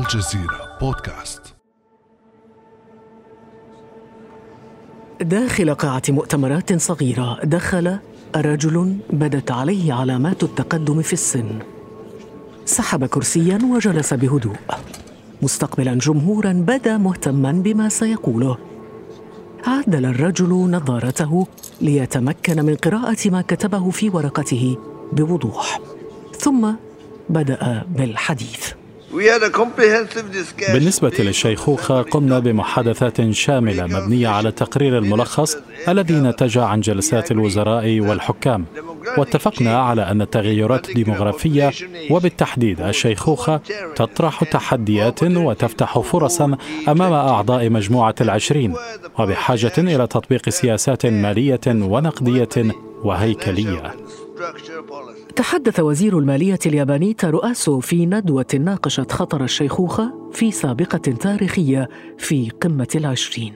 الجزيرة بودكاست. داخل قاعة مؤتمرات صغيرة دخل رجل بدت عليه علامات التقدم في السن. سحب كرسيا وجلس بهدوء. مستقبلا جمهورا بدا مهتما بما سيقوله. عدل الرجل نظارته ليتمكن من قراءة ما كتبه في ورقته بوضوح. ثم بدأ بالحديث. بالنسبة للشيخوخة قمنا بمحادثات شاملة مبنية على التقرير الملخص الذي نتج عن جلسات الوزراء والحكام. واتفقنا على أن التغيرات الديمغرافية وبالتحديد الشيخوخة تطرح تحديات وتفتح فرصا أمام أعضاء مجموعة العشرين وبحاجة إلى تطبيق سياسات مالية ونقدية وهيكلية. تحدث وزير المالية الياباني تارؤاسو في ندوة ناقشت خطر الشيخوخة في سابقة تاريخية في قمة العشرين.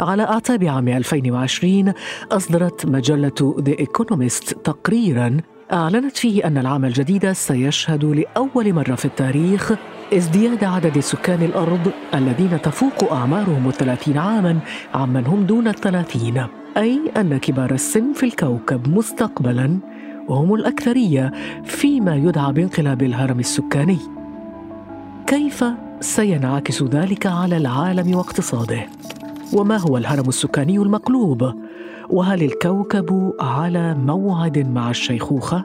على أعتاب عام 2020 أصدرت مجلة The Economist تقريراً أعلنت فيه أن العام الجديد سيشهد لأول مرة في التاريخ ازدياد عدد سكان الأرض الذين تفوق أعمارهم الثلاثين عاماً عمن هم دون الثلاثين أي أن كبار السن في الكوكب مستقبلاً وهم الأكثرية فيما يدعى بانقلاب الهرم السكاني. كيف سينعكس ذلك على العالم واقتصاده؟ وما هو الهرم السكاني المقلوب؟ وهل الكوكب على موعد مع الشيخوخة؟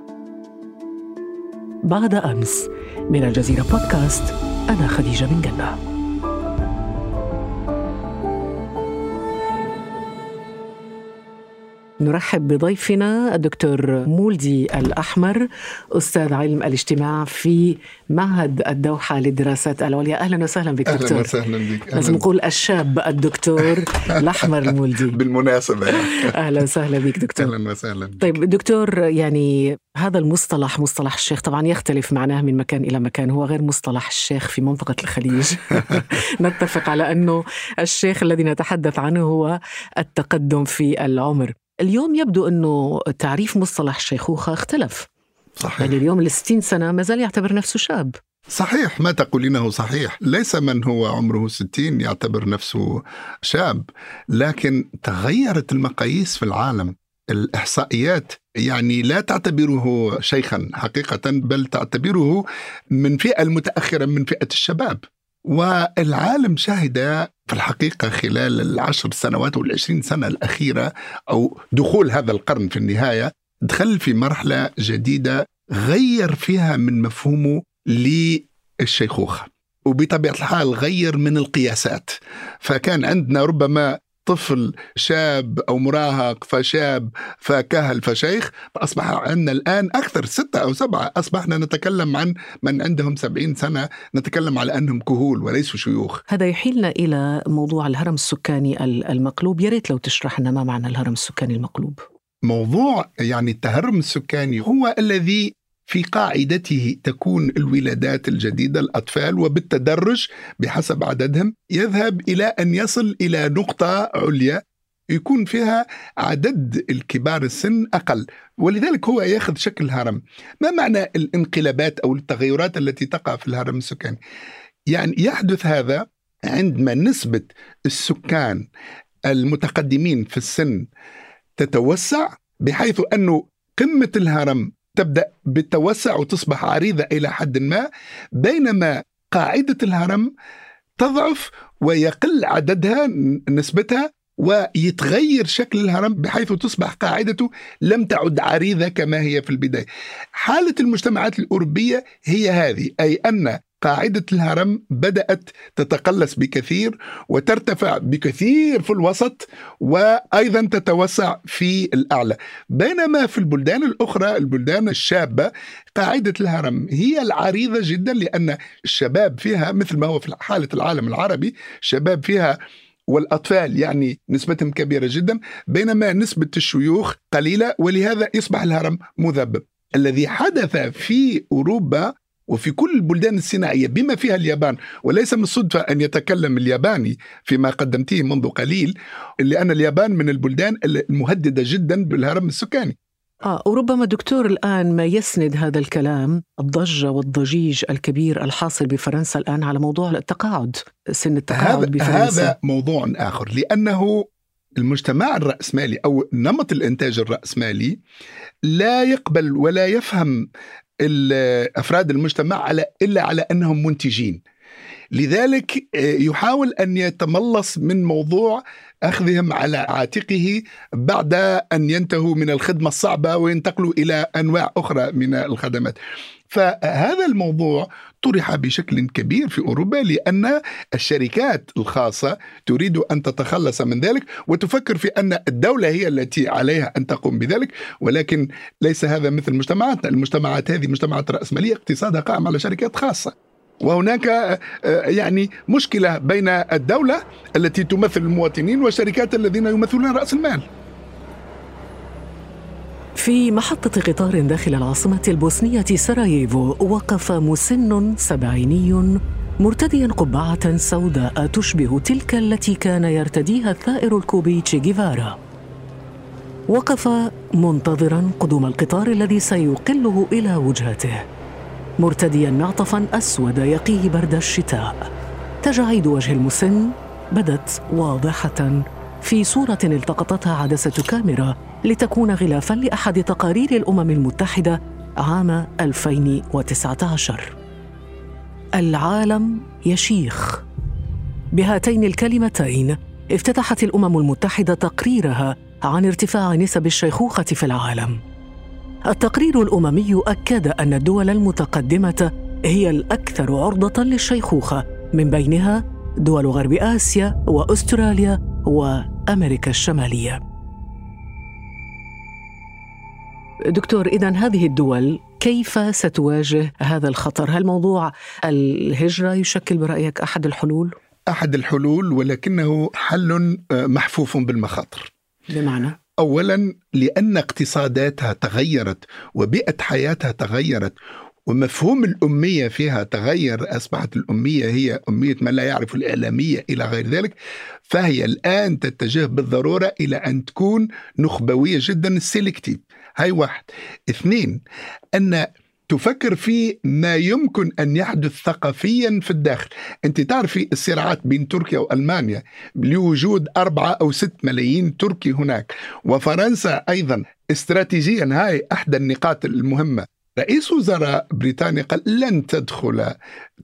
بعد أمس من الجزيرة بودكاست أنا خديجة بن جنة. نرحب بضيفنا الدكتور مولدي الأحمر أستاذ علم الاجتماع في معهد الدوحة للدراسات العليا. أهلا وسهلا بك دكتور. أهلا وسهلا بك. لازم نقول الشاب الدكتور الأحمر المولدي بالمناسبة. أهلا وسهلا بك دكتور. أهلا وسهلا بك. طيب دكتور يعني هذا المصطلح مصطلح الشيخ طبعا يختلف معناه من مكان إلى مكان. هو غير مصطلح الشيخ في منطقة الخليج. نتفق على أنه الشيخ الذي نتحدث عنه هو التقدم في العمر. اليوم يبدو أنه تعريف مصطلح الشيخوخة اختلف. صحيح. يعني اليوم الستين سنة ما زال يعتبر نفسه شاب. صحيح ما تقولينه صحيح. ليس من هو عمره ستين يعتبر نفسه شاب لكن تغيرت المقاييس في العالم. الإحصائيات يعني لا تعتبره شيخا حقيقة بل تعتبره من فئة المتأخرة من فئة الشباب. والعالم شهد في الحقيقة خلال العشر سنوات والعشرين سنة الأخيرة أو دخول هذا القرن في النهاية دخل في مرحلة جديدة غير فيها من مفهومه للشيخوخة وبطبيعة الحال غير من القياسات. فكان عندنا ربما طفل شاب أو مراهق فشاب فكهل فشيخ فأصبح عندنا الآن أكثر ستة أو سبعة. أصبحنا نتكلم عن من عندهم سبعين سنة نتكلم على أنهم كهول وليسوا شيوخ. هذا يحيلنا إلى موضوع الهرم السكاني المقلوب. يا ريت لو تشرح لنا ما معنى الهرم السكاني المقلوب. موضوع يعني التهرم السكاني هو الذي في قاعدته تكون الولادات الجديدة الأطفال وبالتدرج بحسب عددهم يذهب إلى أن يصل إلى نقطة عليا يكون فيها عدد الكبار السن أقل ولذلك هو ياخذ شكل هرم ما معنى الانقلابات أو التغيرات التي تقع في الهرم السكاني؟ يعني يحدث هذا عندما نسبة السكان المتقدمين في السن تتوسع بحيث أنه قمة الهرم تبدأ بالتوسع وتصبح عريضة إلى حد ما بينما قاعدة الهرم تضعف ويقل عددها نسبتها ويتغير شكل الهرم بحيث تصبح قاعدته لم تعد عريضة كما هي في البداية. حالة المجتمعات الأوروبية هي هذه أي أن قاعدة الهرم بدأت تتقلص بكثير وترتفع بكثير في الوسط وأيضا تتوسع في الأعلى. بينما في البلدان الأخرى البلدان الشابة قاعدة الهرم هي العريضة جدا لأن الشباب فيها مثل ما هو في حالة العالم العربي الشباب فيها والأطفال يعني نسبتهم كبيرة جدا بينما نسبة الشيوخ قليلة ولهذا يصبح الهرم مذبب. الذي حدث في أوروبا وفي كل البلدان الصناعية بما فيها اليابان وليس من الصدفة أن يتكلم الياباني فيما قدمته منذ قليل لأن اليابان من البلدان المهددة جدا بالهرم السكاني. آه وربما دكتور الآن ما يسند هذا الكلام الضجة والضجيج الكبير الحاصل بفرنسا الآن على موضوع التقاعد سن التقاعد هذا بفرنسا. هذا موضوع آخر لأنه المجتمع الرأسمالي أو نمط الإنتاج الرأسمالي لا يقبل ولا يفهم أفراد المجتمع على إلا على أنهم منتجين. لذلك آه، يحاول أن يتملص من موضوع أخذهم على عاتقه بعد أن ينتهوا من الخدمة الصعبة وينتقلوا إلى أنواع أخرى من الخدمات. فهذا الموضوع طرح بشكل كبير في أوروبا لأن الشركات الخاصة تريد أن تتخلص من ذلك وتفكر في أن الدولة هي التي عليها أن تقوم بذلك ولكن ليس هذا مثل مجتمعاتنا، المجتمعات هذه مجتمعات رأسمالية اقتصادها قائم على شركات خاصة. وهناك آه، يعني مشكلة بين الدولة التي تمثل المواطنين والشركات الذين يمثلون رأس المال. في محطة قطار داخل العاصمة البوسنية سراييفو وقف مسن سبعيني مرتديا قبعة سوداء تشبه تلك التي كان يرتديها الثائر الكوبي تشي جيفارا. وقف منتظرا قدوم القطار الذي سيقله إلى وجهته. مرتديا معطفا أسود يقيه برد الشتاء. تجاعيد وجه المسن بدت واضحة. في صورة التقطتها عدسة كاميرا لتكون غلافا لأحد تقارير الأمم المتحدة عام 2019 العالم يشيخ. بهاتين الكلمتين افتتحت الأمم المتحدة تقريرها عن ارتفاع نسب الشيخوخة في العالم. التقرير الأممي أكد أن الدول المتقدمة هي الأكثر عرضة للشيخوخة من بينها دول غرب آسيا وأستراليا وأمريكا الشمالية. دكتور اذا هذه الدول كيف ستواجه هذا الخطر؟ هل موضوع الهجرة يشكل برأيك أحد الحلول؟ أحد الحلول ولكنه حل محفوف بالمخاطر. بمعنى؟ اولا لأن اقتصاداتها تغيرت وبيئة حياتها تغيرت ومفهوم الأمية فيها تغير أصبحت الأمية هي أمية من لا يعرف الإعلامية إلى غير ذلك فهي الآن تتجه بالضرورة إلى أن تكون نخبوية جدا سيلكتيف هاي واحد. اثنين أن تفكر في ما يمكن أن يحدث ثقافيا في الداخل. أنت تعرفي الصراعات بين تركيا وألمانيا لوجود أربعة أو ست ملايين تركي هناك. وفرنسا أيضا. استراتيجيا هاي أحدى النقاط المهمة. رئيس وزراء بريطانيا قال لن تدخل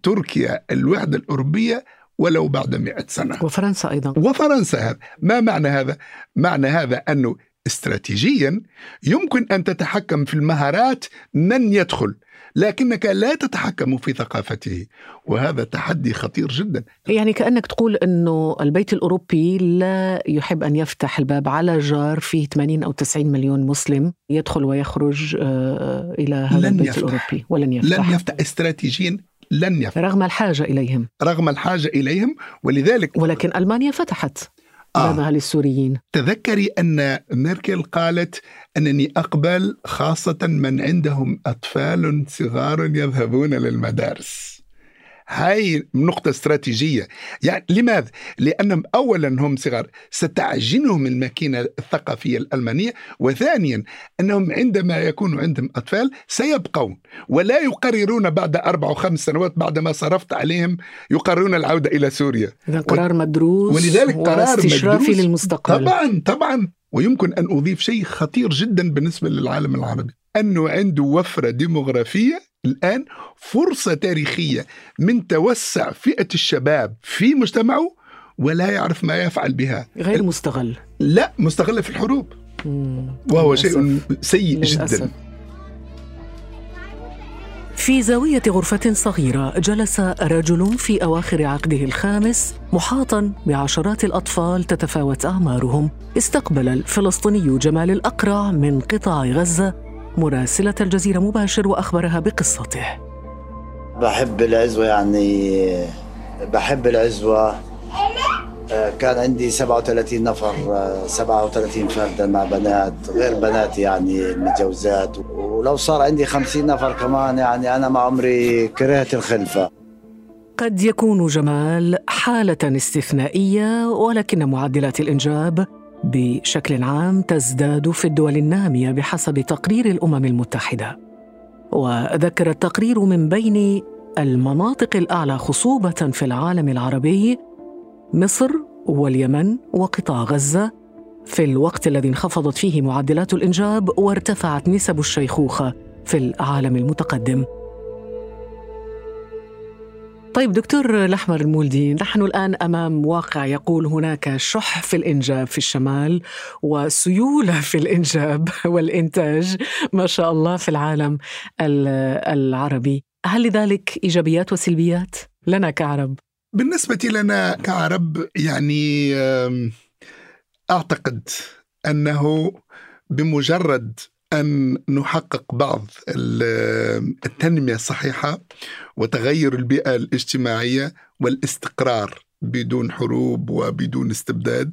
تركيا الوحدة الأوروبية ولو بعد مئة سنة. وفرنسا أيضا. وفرنسا هذا. ما معنى هذا؟ معنى هذا أنه استراتيجيا يمكن أن تتحكم في المهارات من يدخل لكنك لا تتحكم في ثقافته وهذا تحدي خطير جدا. يعني كأنك تقول إنه البيت الأوروبي لا يحب أن يفتح الباب على جار فيه 80 أو 90 مليون مسلم يدخل ويخرج آه، إلى هذا البيت يفتح. الأوروبي. ولن يفتح. لن يفتح. استراتيجيا لن يفتح. رغم الحاجة إليهم. رغم الحاجة إليهم ولذلك ولكن ألمانيا فتحت. بابها آه. للسوريين تذكري أن ميركل قالت أنني أقبل خاصة من عندهم أطفال صغار يذهبون للمدارس هاي نقطة استراتيجية. يعني لماذا؟ لأنهم أولا هم صغار ستعجنهم الماكينة الثقافية الألمانية وثانيا أنهم عندما يكون عندهم أطفال سيبقون ولا يقررون بعد أربع وخمس سنوات بعد ما صرفت عليهم يقررون العودة إلى سوريا. إذا قرار مدروس ولذلك قرار استشرافي للمستقبل. طبعا طبعا. ويمكن أن أضيف شيء خطير جدا بالنسبة للعالم العربي أنه عنده وفرة ديموغرافية الآن فرصة تاريخية من توسع فئة الشباب في مجتمعه ولا يعرف ما يفعل بها. غير مستغل. لا مستغلة في الحروب. وهو شيء سيء جدا. في زاوية غرفة صغيرة جلس رجل في أواخر عقده الخامس محاطا بعشرات الأطفال تتفاوت أعمارهم. استقبل الفلسطيني جمال الأقرع من قطاع غزة مراسلة الجزيرة مباشر وأخبرها بقصته. بحب العزوة يعني بحب العزوة. آه، كان عندي 37 نفر 37 آه، فردا مع بنات غير بناتي يعني المتجوزات ولو صار عندي 50 نفر كمان يعني أنا مع عمري كرهت الخلفة. قد يكون جمال حالة استثنائية ولكن معدلات الإنجاب بشكل عام تزداد في الدول النامية بحسب تقرير الأمم المتحدة. وذكر التقرير من بين المناطق الأعلى خصوبة في العالم العربي مصر واليمن وقطاع غزة. في الوقت الذي انخفضت فيه معدلات الإنجاب وارتفعت نسب الشيخوخة في العالم المتقدم. طيب دكتور الأحمر المولدي نحن الآن أمام واقع يقول هناك شح في الإنجاب في الشمال وسيولة في الإنجاب والإنتاج ما شاء الله في العالم العربي هل لذلك إيجابيات وسلبيات لنا كعرب؟ بالنسبة لنا كعرب يعني أعتقد أنه بمجرد أن نحقق بعض التنمية الصحيحة وتغير البيئة الاجتماعية والاستقرار بدون حروب وبدون استبداد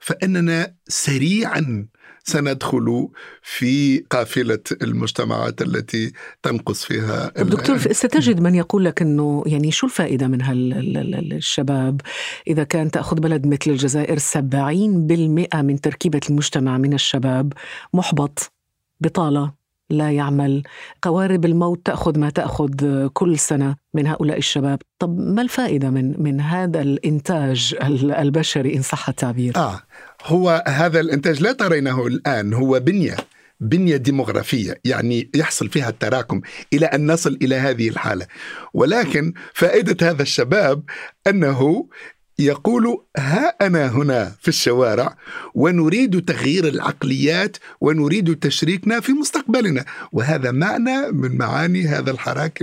فإننا سريعا سندخل في قافلة المجتمعات التي تنقص فيها طب دكتور ستجد من يقول لك أنه يعني شو الفائدة من هالشباب إذا كان تأخذ بلد مثل الجزائر 70% من تركيبة المجتمع من الشباب محبط؟ بطالة لا يعمل. قوارب الموت تأخذ ما تأخذ كل سنة من هؤلاء الشباب. طب ما الفائدة من من هذا الإنتاج البشري إن صح التعبير؟ آه هو هذا الإنتاج لا ترينه الآن. هو بنية بنية ديموغرافيه يعني يحصل فيها التراكم إلى أن نصل إلى هذه الحالة. ولكن فائدة هذا الشباب أنه يقول ها أنا هنا في الشوارع ونريد تغيير العقليات ونريد تشريكنا في مستقبلنا. وهذا معنى من معاني هذا الحراك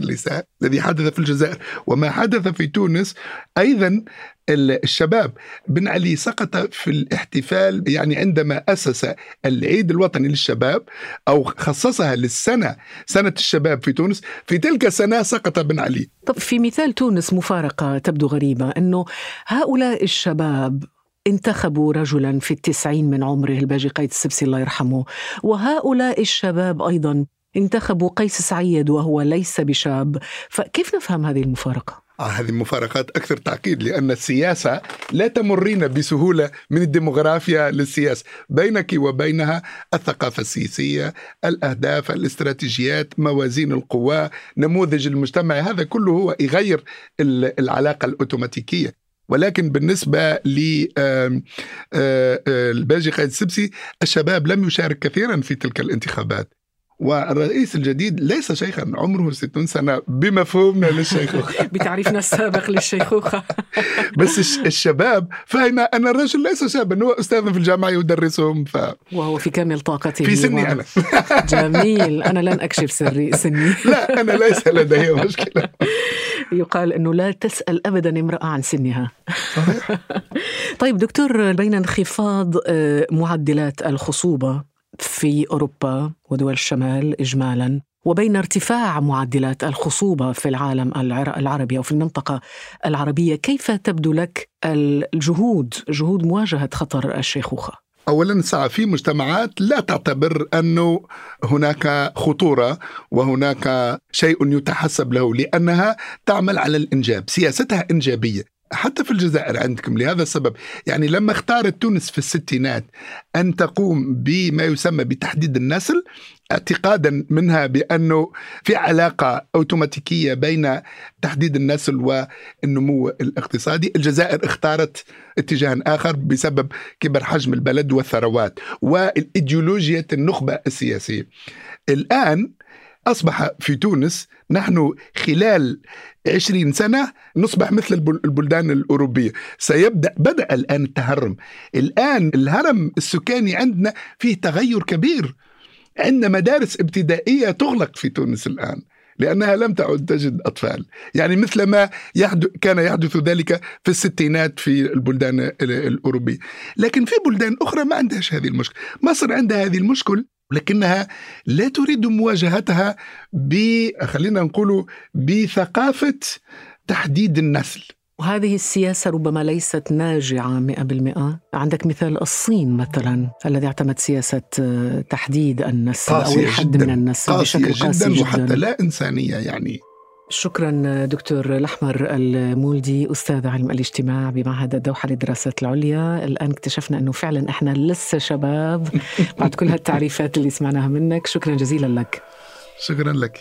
الذي حدث في الجزائر. وما حدث في تونس أيضا الشباب. بن علي سقط في الاحتفال يعني عندما أسس العيد الوطني للشباب أو خصصها للسنة سنة الشباب في تونس. في تلك السنة سقط بن علي. طب في مثال تونس مفارقة تبدو غريبة أنه هؤلاء الشباب انتخبوا رجلا في التسعين من عمره الباجي قيد السبسي الله يرحمه وهؤلاء الشباب أيضا انتخبوا قيس سعيد وهو ليس بشاب. فكيف نفهم هذه المفارقة؟ آه هذه مفارقات أكثر تعقيد لأن السياسة لا تمر بسهولة من الديموغرافيا للسياسة. بينك وبينها الثقافة السياسية الأهداف الاستراتيجيات موازين القوى نموذج المجتمع هذا كله هو يغير العلاقة الأوتوماتيكية. ولكن بالنسبة للباجي قائد السبسي الشباب لم يشارك كثيرا في تلك الانتخابات. والرئيس الجديد ليس شيخا عمره 60 سنة بمفهومنا للشيخوخة بتعريفنا السابق للشيخوخة بس الشباب فهم أن الرجل ليس شابا هو أستاذ في الجامعة يدرسهم ف... وهو في كامل طاقته. في سني أنا. جميل. أنا لن أكشف سري سني. لا أنا ليس لدي مشكلة. يقال أنه لا تسأل أبدا امرأة عن سنها. طيب دكتور بين انخفاض آه، معدلات الخصوبة في أوروبا ودول الشمال اجمالا وبين ارتفاع معدلات الخصوبة في العالم العربي أو في المنطقة العربية كيف تبدو لك الجهود جهود مواجهة خطر الشيخوخه اولا ساعة في مجتمعات لا تعتبر انه هناك خطورة وهناك شيء يتحسب له لأنها تعمل على الإنجاب سياستها إنجابية. حتى في الجزائر عندكم لهذا السبب. يعني لما اختارت تونس في الستينات أن تقوم بما يسمى بتحديد النسل اعتقادا منها بأنه في علاقة أوتوماتيكية بين تحديد النسل والنمو الاقتصادي. الجزائر اختارت اتجاه آخر بسبب كبر حجم البلد والثروات والإيديولوجية النخبة السياسية. الآن أصبح في تونس نحن خلال عشرين سنة نصبح مثل البلدان الأوروبية. سيبدأ بدأ الآن التهرم. الآن الهرم السكاني عندنا فيه تغير كبير. عندنا مدارس ابتدائية تغلق في تونس الآن لأنها لم تعد تجد أطفال. يعني مثل ما يحدث كان يحدث ذلك في الستينات في البلدان الأوروبية. لكن في بلدان أخرى ما عندهاش هذه المشكلة. مصر عندها هذه المشكلة لكنها لا تريد مواجهتها ب خلينا نقول بثقافة تحديد النسل. وهذه السياسة ربما ليست ناجعة مئة بالمئة. عندك مثال الصين مثلا الذي اعتمد سياسة تحديد النسل أو الحد من النسل بشكل قاسي جدا, جدا. وحتى لا إنسانية يعني. شكرا دكتور الأحمر المولدي أستاذ علم الاجتماع بمعهد الدوحة للدراسات العليا. الآن اكتشفنا أنه فعلا إحنا لسه شباب بعد كل هالتعريفات اللي سمعناها منك. شكرا جزيلا لك. شكرا لك.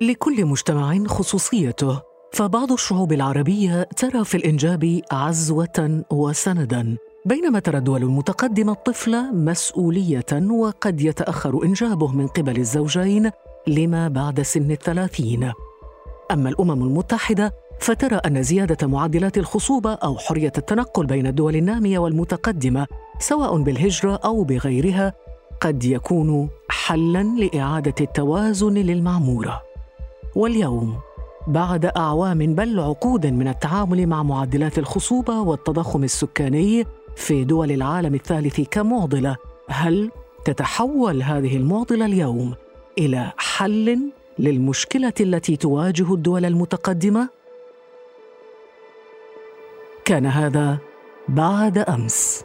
لكل مجتمع خصوصيته فبعض الشعوب العربية ترى في الإنجاب عزوة وسندا بينما ترى الدول المتقدمة الطفل مسؤولية وقد يتأخر إنجابه من قبل الزوجين لما بعد سن الثلاثين. أما الأمم المتحدة فترى أن زيادة معدلات الخصوبة أو حرية التنقل بين الدول النامية والمتقدمة سواء بالهجرة أو بغيرها قد يكون حلاً لإعادة التوازن للمعمورة. واليوم بعد أعوام بل عقود من التعامل مع معدلات الخصوبة والتضخم السكاني في دول العالم الثالث كمعضلة هل تتحول هذه المعضلة اليوم؟ إلى حل للمشكلة التي تواجه الدول المتقدمة؟ كان هذا بعد أمس